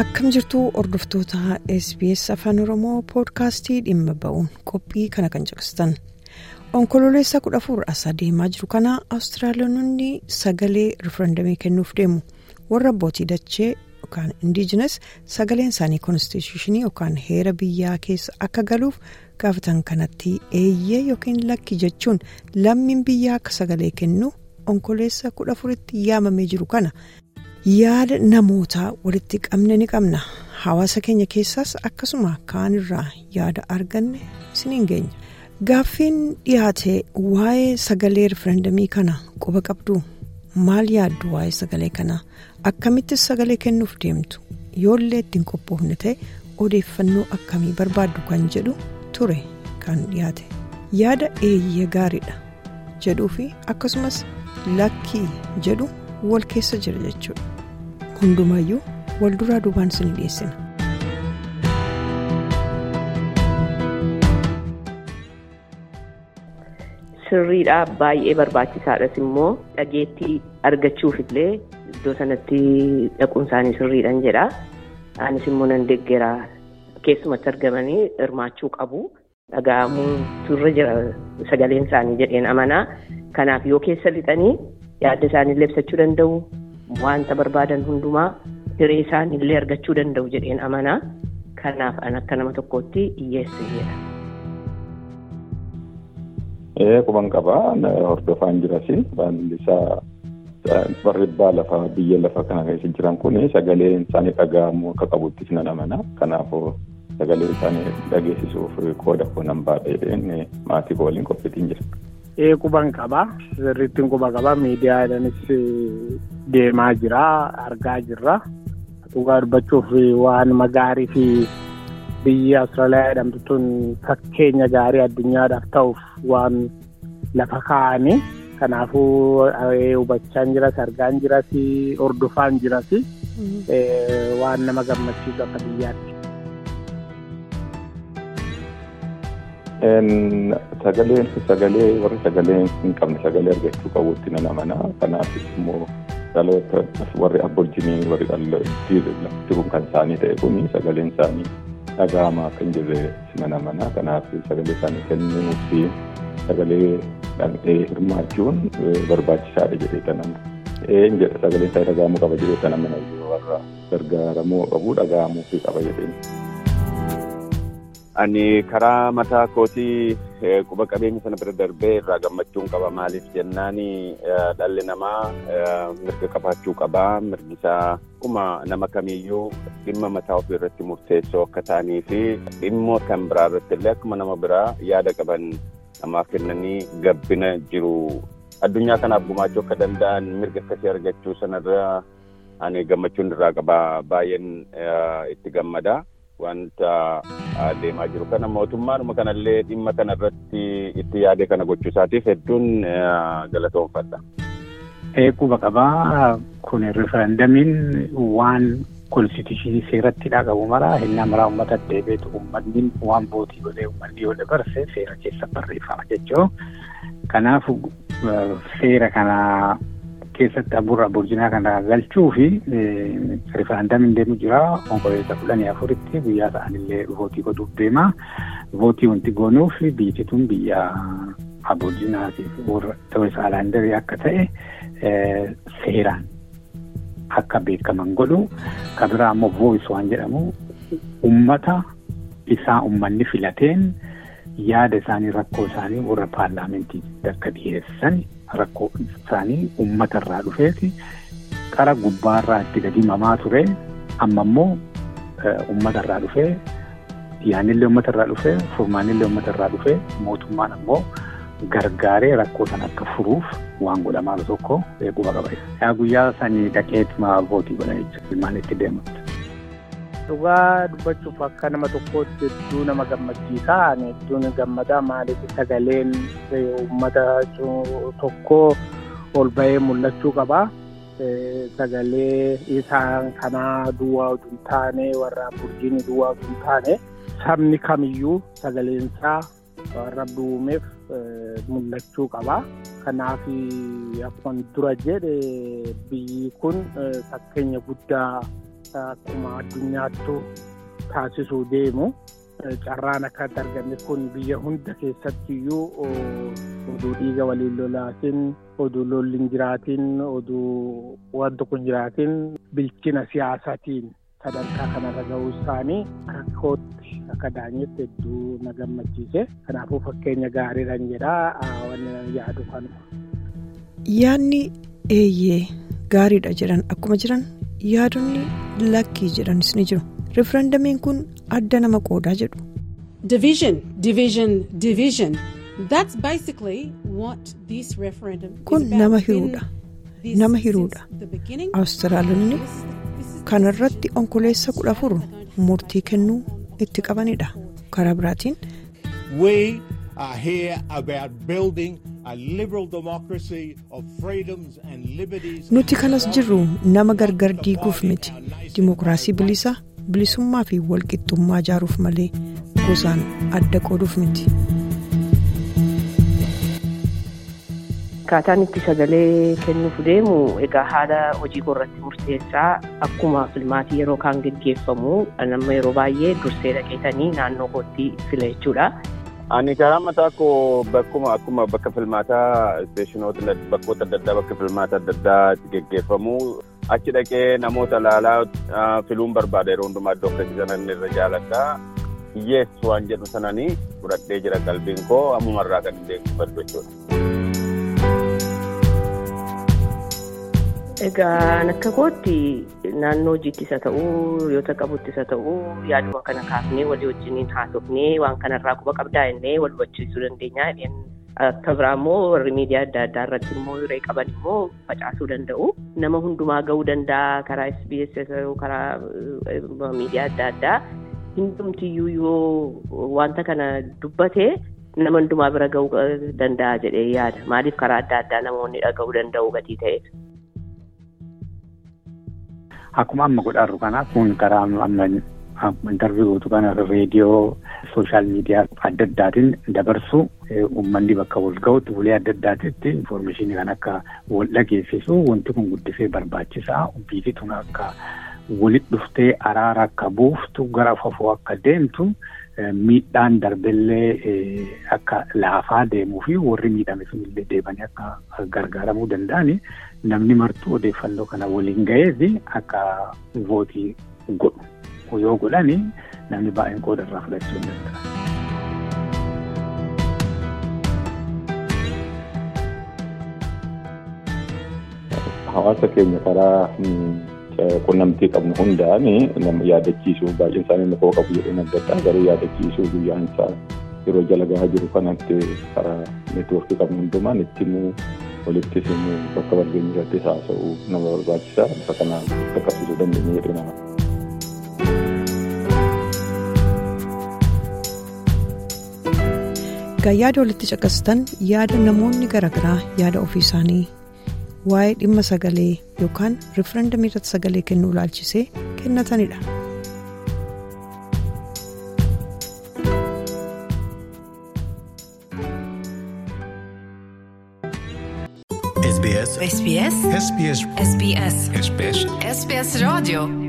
akkam jirtuu hordoftoota sbs afaan oromoo poodkaastii dhimma ba'uun qophii kana kan caqastan onkololeessa kudha afur as adeemaa jiru kana awustiraaliyaanonni sagalee rifarandamii kennuuf deemu warra abbootii dachee yookaan indiijinas sagaleen isaanii koonstituushinii yookaan heera biyyaa keessa akka galuuf gaafatan kanatti eeyyee yookiin lakki jechuun lammiin biyyaa akka sagalee kennu onkololeessa kudha afuritti yaamamee jiru kana. Yaada namootaa walitti qabne ni qabna. Hawaasa keenya keessaas akkasuma kaan irraa yaada arganne isiniin geenya gaaffiin dhiyaate waa'ee sagalee rifarandamii kana quba qabdu maal yaaddu waa'ee sagalee kana? Akkamittis sagalee kennuuf deemtu? Yoollee ittiin qophoofne ta'e odeeffannoo akkamii barbaaddu kan jedhu ture kan dhiyaate. Yaada eeyyee gaariidha jedhuu fi akkasumas lakkii jedhu. Wal keessa jira jechuudha. Hundumaayyuu wal duraa duubaan isin dhiyeessina. sirriidha baay'ee barbaachisaadhas immoo dhageettii argachuuf illee iddoo sanatti dhaquun isaanii sirriidhaan jedha. Anis immoo nan deeggeraa keessumatti argamanii hirmaachuu qabu. Dhaga'amuu turre jira. Sagaleen isaanii jedheen amanaa kanaaf yoo keessa lixanii. Yaadda isaaniillee ibsachuu danda'u wanta barbaadan hundumaa hiree isaaniillee argachuu danda'u jedheen amanaa kanaaf an akka nama tokkootti hiyyeesseedha. Ee quban qabaa hordofaan jiras baalli isaa barreebbaa lafaa biyya lafa kana keessa jiran kun sagaleen isaanii dhaga'amuu akka qabuttis nan amanaa kanaafuu sagalee isaanii dhageessisuuf qooda koo nan baadheen maatii koo waliin qophiitiin jira. Ee quban qaba. Sirriittiin quba qaba. Miidiyaadhaanis deemaa jira argaa jirra. Dhugaa dubbachuuf waan magaarii fi biyyi awustiraaliyaa jedhamtu tun fakkeenya gaarii addunyaadhaaf ta'uuf waan lafa kaa'anii kanaafuu hubachaan jiras argaan jiras hordofaan jiras waan nama gammachiisu akka biyyaatti. Sagaleen sagalee warri sagalee hin qabne sagalee argachuu qabuutti nan amanaa kanaafis immoo dhaloota warri aborjinii warri lafti kun kan isaanii ta'e kun sagaleen isaanii dhaga'amaa akka hin jirre nan amanaa kanaaf sagalee isaanii kennuu fi sagalee hirmaachuun barbaachisaadha jedhee tanan een jedha sagaleen isaa dhaga'amuu qaba jedhee tanan mana warra gargaaramuu qabu dhaga'amuu fi qaba jedheen. Ani karaa mataa kootii quba qabeenya sana bira darbee irraa gammachuun qaba maaliif jennaan dhalli namaa mirga qabaachuu qaba. Mirgi isaa akkuma nama kamiiyyuu dhimma mataa ofii irratti murteessoo akka ta'anii fi dhimmoota kan biraa irratti illee akkuma nama biraa yaada qaban namaaf kennanii gabbina jiru. Addunyaa kanaaf gumaachuu akka danda'an mirga akkasii argachuu sanarra ani gammachuun irraa qaba. Baay'een itti gammada. Wanta adeemaa jiru. Kana mootummaadhuma kanallee dhimma kana irratti itti yaade kana gochuu isaatiif hedduun galatoomfadha. Quba qabaa kun rifarandamiin waan konstituushinii seeratti dhagahu maraa hinnaa maraa uummata deebiitu uummanni waan bootii godhee uummanni yoo dabarse seera keessa barreeffama jechuun kanaaf seera kana keessatti aburra burjinaa kana galchuu fi rifarandamiin deemu jira. Onkololeessa kudhanii afuritti guyyaa ta'anillee vootii godhuuf deema vootii wanti goonuuf biyyi tun biyya aborjinaatiif warra ta'us aalaandarii akka ta'e seeraan akka beekaman godhu. Kan biraa immoo voice waan jedhamu ummata isaa ummanni filateen yaada isaanii rakkoo isaanii warra paarlaamentii akka dhiyeessan rakkoo isaanii uummata irraa dhufeeti qara gubbaarraa itti gadi mamaa ture amma immoo uummata irraa dhufee yaanillee uummata irraa dhufee furmaanillee uummata irraa dhufee mootummaan ammoo gargaaree rakkoo sana akka furuuf waan godhamaa tokko quba qaba. Yaa guyyaa sanii dhaqeetuma vootii godha jechuudha maal itti deemutti. Dhugaa dubbachuuf akka nama tokkootti hedduu nama gammachiisa. Ani hedduun gammadaa maaliif sagaleen uummata tokkoo ol bahee mul'achuu qaba. Sagalee isaan kanaa duwwaa utuu hin taane warra burjiini duwwaa utuu hin taane sabni kamiyyuu sagaleensaa warra duumeef mul'achuu qaba. Kanaaf akkuma dura jedhe biyyi kun fakkeenya guddaa akkuma addunyaattu taasisuu deemu. Carraan akka argame kun biyya hunda keessatti iyyuu oduu dhiiga waliin lolaatiin oduu lolli hin jiraatiin oduu waan tokko hin jiraatiin bilchina siyaasaatiin sadarkaa kanarra gahuu isaanii akka kootti akka daanyetti hedduu na gammachiise kanaafuu fakkeenya gaariidhaan jedhaa wanni yaadu kanuma. Yaadni eeyyee gaariidha jedhan akkuma jiran yaadonni lakkii jedhanis ni jiru. Riferendamiin kun adda nama qoodaa jedhu. Division, division, division. That's basically what this referendum Kun nama hiruudha. Nama hiruudha. Awustiraalonni kanarratti onkoleessa kudha afur murtii kennuu itti qabanidha. Karaa biraatiin. Nuti kanas jirru nama gargar diiguuf miti. Dimookiraasii bilisa bilisummaa fi walqixxummaa ijaaruuf malee gosaan adda qooduuf miti. Akkaataan itti sagalee kennuuf deemu egaa haala hojii irratti murteessaa akkuma filmaatii yeroo kaan geggeeffamu nama yeroo baay'ee dursee dhaqeetanii naannoo kootti fila jechuudha. Ani karaa mataa koo bakkuma akkuma bakka filmaataa isteeshinoota bakkoota adda addaa bakka filmaata adda addaa geggeeffamu achi dhaqee namoota ilaalaa filuun barbaada yeroo hundumaa iddoo akkasii sanan irra jaaladha. Yes waan jedhu sananii fudhadhee jira qalbiin koo ammumarraa kan hin deemsifadhu jechuudha. Egaa akka kootti naannoo hojiittis haa ta'uu yoota qabuttis haa ta'uu yaaduma kana kaafnee walii wajjiniin haasofnee waan kanarraa quba qabdaa jennee wal hubachiisuu dandeenya. Akka biraa immoo warri miidiyaa adda addaa irratti immoo hiree qaban immoo facaasuu danda'u. Nama hundumaa gahuu danda'a karaa SBS karaa miidiyaa adda addaa hundumtiyyuu yoo wanta kana dubbate nama hundumaa bira gahuu danda'a jedhee yaada. Maaliif karaa adda addaa namoonni dhagahuu danda'u gatii ta'eef. Akkuma amma godhaarru kana kun karaa amma intarviyu gootu kana reediyoo sooshaal miidiyaa adda addaatiin dabarsu. Uummanni bakka wal ga'utti ulee adda addaatitti infoormeeshinii kan akka wal dhageessisu wanti kun guddisee barbaachisaa biyyi tun akka walitti dhuftee araara akka buuftu gara fafoo akka deemtu miidhaan darbellee akka laafaa deemuu fi warri miidhame sunillee deebanii akka gargaaramuu danda'ani namni martuu odeeffannoo kana waliin ga'ee fi akka vootii godhu yoo godhani namni baay'een qooda irraa fudhachuu hin danda'a. Hawaasa keenya karaa qunnamtii qabnu hundaan nama yaadachiisuu baay'een isaanii inni koo qabu jedheen adda addaa garuu yaadachiisuu guyyaan isaa yeroo jala gahaa jiru kanatti karaa neetwoorkii qabnu hundumaan itti immoo walitti simuu bakka walgeenyi irratti haasa'uu nama barbaachisa bifa kanaan qaqqabsiisuu dandeenya jedhee nama. Egaa yaada walitti caqasitan yaada namoonni garaagaraa yaada ofii isaanii waa'ee dhimma sagalee yookaan riferendamii irratti sagalee kennuu ilaalchisee kennatanidha. SBS. SBS. SBS. SBS. SBS. SBS Radio